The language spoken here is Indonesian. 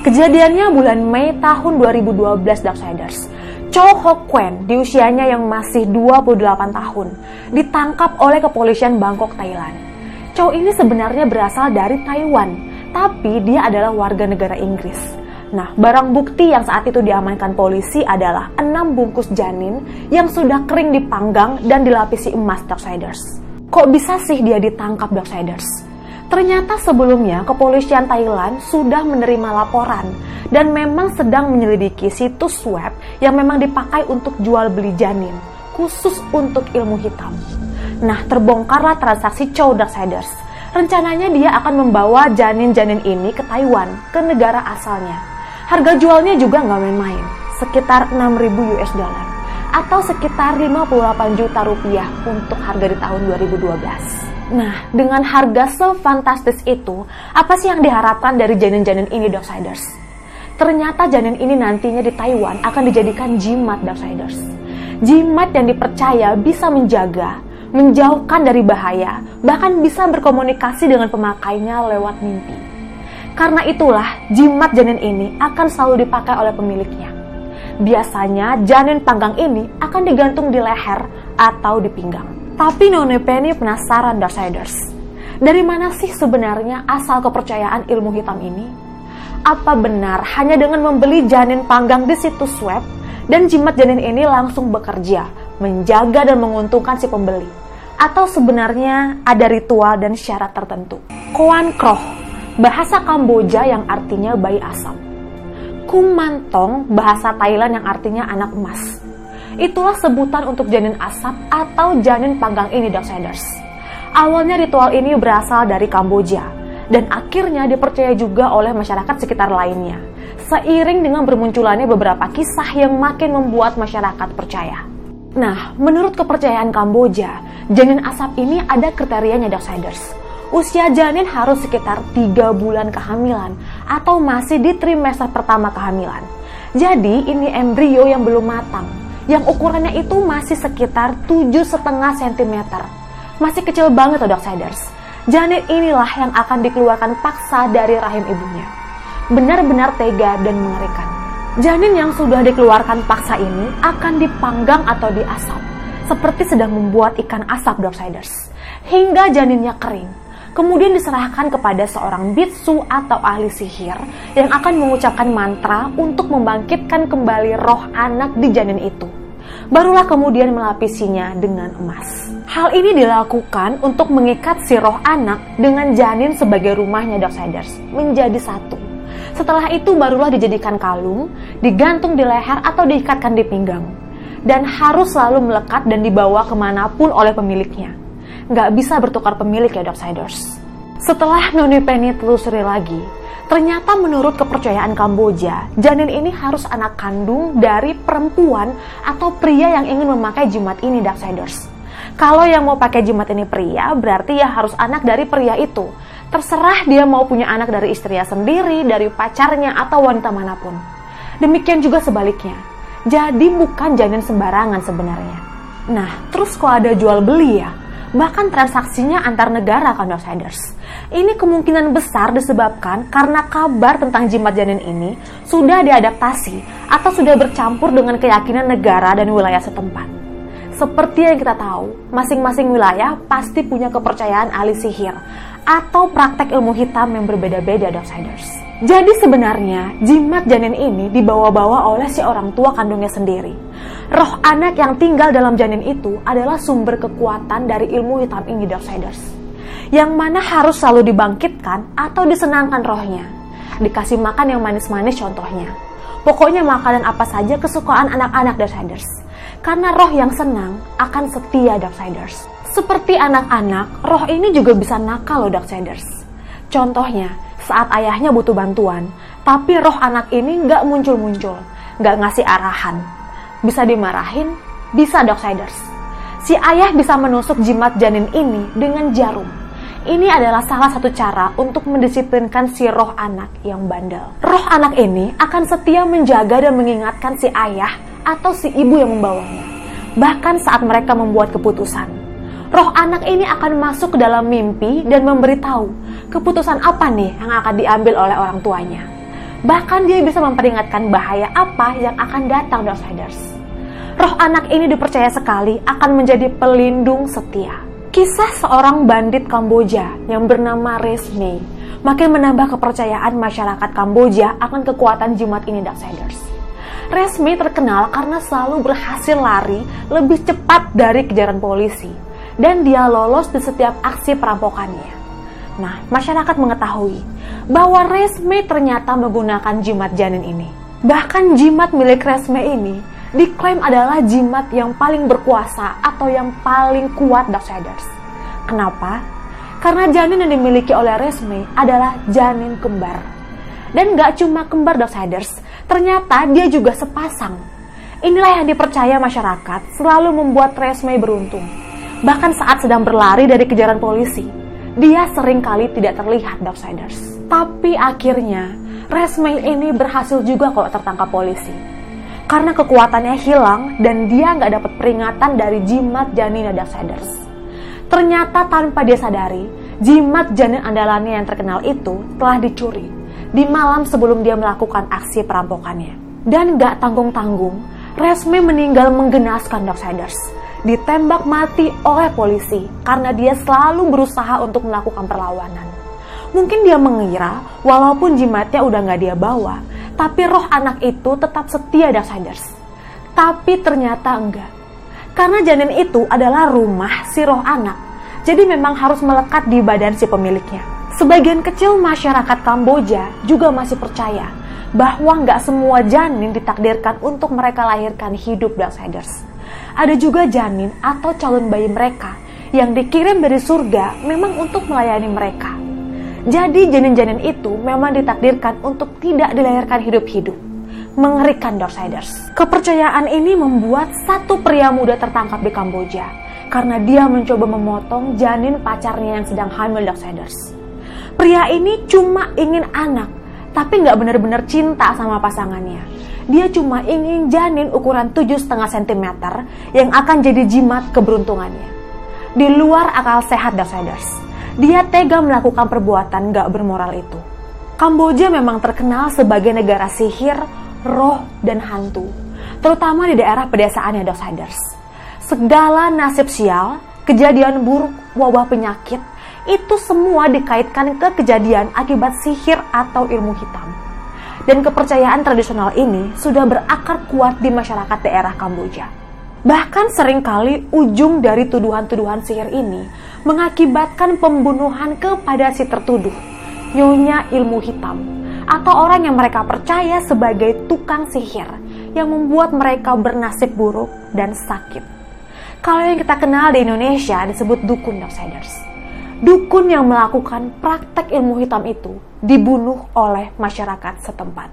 Kejadiannya bulan Mei tahun 2012 Darksiders. Cho Ho Kwen di usianya yang masih 28 tahun ditangkap oleh kepolisian Bangkok, Thailand. Cho ini sebenarnya berasal dari Taiwan, tapi dia adalah warga negara Inggris. Nah, barang bukti yang saat itu diamankan polisi adalah 6 bungkus janin yang sudah kering dipanggang dan dilapisi emas Darksiders. Kok bisa sih dia ditangkap Darksiders? Ternyata sebelumnya kepolisian Thailand sudah menerima laporan dan memang sedang menyelidiki situs web yang memang dipakai untuk jual beli janin, khusus untuk ilmu hitam. Nah, terbongkarlah transaksi Chow Darksiders. Rencananya dia akan membawa janin-janin ini ke Taiwan, ke negara asalnya. Harga jualnya juga nggak main-main, sekitar 6.000 US dollar atau sekitar 58 juta rupiah untuk harga di tahun 2012. Nah, dengan harga sefantastis itu, apa sih yang diharapkan dari janin-janin ini, Darksiders? Ternyata janin ini nantinya di Taiwan akan dijadikan jimat, Darksiders. Jimat yang dipercaya bisa menjaga, menjauhkan dari bahaya, bahkan bisa berkomunikasi dengan pemakainya lewat mimpi. Karena itulah, jimat janin ini akan selalu dipakai oleh pemiliknya. Biasanya, janin panggang ini akan digantung di leher atau di pinggang. Tapi None Penny penasaran Darksiders. Dari mana sih sebenarnya asal kepercayaan ilmu hitam ini? Apa benar hanya dengan membeli janin panggang di situs web dan jimat janin ini langsung bekerja, menjaga dan menguntungkan si pembeli? Atau sebenarnya ada ritual dan syarat tertentu? Koan Kroh, bahasa Kamboja yang artinya bayi asam. Kumantong, bahasa Thailand yang artinya anak emas Itulah sebutan untuk janin asap atau janin panggang ini Darksiders. Awalnya ritual ini berasal dari Kamboja dan akhirnya dipercaya juga oleh masyarakat sekitar lainnya. Seiring dengan bermunculannya beberapa kisah yang makin membuat masyarakat percaya. Nah, menurut kepercayaan Kamboja, janin asap ini ada kriterianya Darksiders. Usia janin harus sekitar 3 bulan kehamilan atau masih di trimester pertama kehamilan. Jadi ini embrio yang belum matang yang ukurannya itu masih sekitar 7,5 cm. Masih kecil banget loh Darksiders. Janin inilah yang akan dikeluarkan paksa dari rahim ibunya. Benar-benar tega dan mengerikan. Janin yang sudah dikeluarkan paksa ini akan dipanggang atau diasap, seperti sedang membuat ikan asap Darksiders. Hingga janinnya kering, kemudian diserahkan kepada seorang bitsu atau ahli sihir yang akan mengucapkan mantra untuk membangkitkan kembali roh anak di janin itu barulah kemudian melapisinya dengan emas. Hal ini dilakukan untuk mengikat si roh anak dengan janin sebagai rumahnya Darksiders menjadi satu. Setelah itu barulah dijadikan kalung, digantung di leher atau diikatkan di pinggang. Dan harus selalu melekat dan dibawa ke mana pun oleh pemiliknya. Nggak bisa bertukar pemilik ya Darksiders. Setelah Noni Penny telusuri lagi, Ternyata menurut kepercayaan Kamboja, janin ini harus anak kandung dari perempuan atau pria yang ingin memakai jimat ini Darksiders. Kalau yang mau pakai jimat ini pria, berarti ya harus anak dari pria itu. Terserah dia mau punya anak dari istrinya sendiri, dari pacarnya, atau wanita mana pun. Demikian juga sebaliknya. Jadi bukan janin sembarangan sebenarnya. Nah, terus kok ada jual beli ya? Bahkan transaksinya antar negara kan Outsiders. Ini kemungkinan besar disebabkan karena kabar tentang jimat janin ini sudah diadaptasi atau sudah bercampur dengan keyakinan negara dan wilayah setempat. Seperti yang kita tahu, masing-masing wilayah pasti punya kepercayaan ahli sihir atau praktek ilmu hitam yang berbeda-beda Darksiders. Jadi sebenarnya jimat janin ini dibawa-bawa oleh si orang tua kandungnya sendiri. Roh anak yang tinggal dalam janin itu adalah sumber kekuatan dari ilmu hitam ini Darksiders yang mana harus selalu dibangkitkan atau disenangkan rohnya. Dikasih makan yang manis-manis contohnya. Pokoknya makanan apa saja kesukaan anak-anak Darksiders. Karena roh yang senang akan setia Darksiders. Seperti anak-anak, roh ini juga bisa nakal loh Darksiders. Contohnya, saat ayahnya butuh bantuan, tapi roh anak ini nggak muncul-muncul, nggak ngasih arahan. Bisa dimarahin, bisa Darksiders. Si ayah bisa menusuk jimat janin ini dengan jarum ini adalah salah satu cara untuk mendisiplinkan si roh anak yang bandel. Roh anak ini akan setia menjaga dan mengingatkan si ayah atau si ibu yang membawanya. Bahkan saat mereka membuat keputusan. Roh anak ini akan masuk ke dalam mimpi dan memberitahu keputusan apa nih yang akan diambil oleh orang tuanya. Bahkan dia bisa memperingatkan bahaya apa yang akan datang dari outsiders. Roh anak ini dipercaya sekali akan menjadi pelindung setia. Kisah seorang bandit Kamboja yang bernama Resme makin menambah kepercayaan masyarakat Kamboja akan kekuatan jimat ini Darksiders. Resme terkenal karena selalu berhasil lari lebih cepat dari kejaran polisi dan dia lolos di setiap aksi perampokannya. Nah, masyarakat mengetahui bahwa Resme ternyata menggunakan jimat janin ini. Bahkan jimat milik Resme ini diklaim adalah jimat yang paling berkuasa atau yang paling kuat Darksiders. Kenapa? Karena janin yang dimiliki oleh Resme adalah janin kembar. Dan gak cuma kembar Darksiders, ternyata dia juga sepasang. Inilah yang dipercaya masyarakat selalu membuat Resme beruntung. Bahkan saat sedang berlari dari kejaran polisi, dia sering kali tidak terlihat Darksiders. Tapi akhirnya, Resme ini berhasil juga kalau tertangkap polisi. Karena kekuatannya hilang dan dia nggak dapat peringatan dari jimat janin Darksiders. Ternyata tanpa dia sadari, jimat janin andalannya yang terkenal itu telah dicuri di malam sebelum dia melakukan aksi perampokannya. Dan gak tanggung-tanggung, Resme meninggal menggenaskan Darksiders ditembak mati oleh polisi karena dia selalu berusaha untuk melakukan perlawanan. Mungkin dia mengira walaupun jimatnya udah nggak dia bawa, tapi roh anak itu tetap setia Darksiders. Tapi ternyata enggak. Karena janin itu adalah rumah si roh anak, jadi memang harus melekat di badan si pemiliknya. Sebagian kecil masyarakat Kamboja juga masih percaya bahwa nggak semua janin ditakdirkan untuk mereka lahirkan hidup Darksiders ada juga janin atau calon bayi mereka yang dikirim dari surga memang untuk melayani mereka. Jadi janin-janin itu memang ditakdirkan untuk tidak dilahirkan hidup-hidup. Mengerikan Darksiders. Kepercayaan ini membuat satu pria muda tertangkap di Kamboja karena dia mencoba memotong janin pacarnya yang sedang hamil Darksiders. Pria ini cuma ingin anak, tapi nggak benar-benar cinta sama pasangannya dia cuma ingin janin ukuran 7,5 cm yang akan jadi jimat keberuntungannya. Di luar akal sehat Darksiders, dia tega melakukan perbuatan gak bermoral itu. Kamboja memang terkenal sebagai negara sihir, roh, dan hantu, terutama di daerah pedesaannya Darksiders. Segala nasib sial, kejadian buruk, wabah penyakit, itu semua dikaitkan ke kejadian akibat sihir atau ilmu hitam dan kepercayaan tradisional ini sudah berakar kuat di masyarakat daerah Kamboja. Bahkan sering kali ujung dari tuduhan-tuduhan sihir ini mengakibatkan pembunuhan kepada si tertuduh, nyonya ilmu hitam, atau orang yang mereka percaya sebagai tukang sihir yang membuat mereka bernasib buruk dan sakit. Kalau yang kita kenal di Indonesia disebut dukun outsiders dukun yang melakukan praktek ilmu hitam itu dibunuh oleh masyarakat setempat.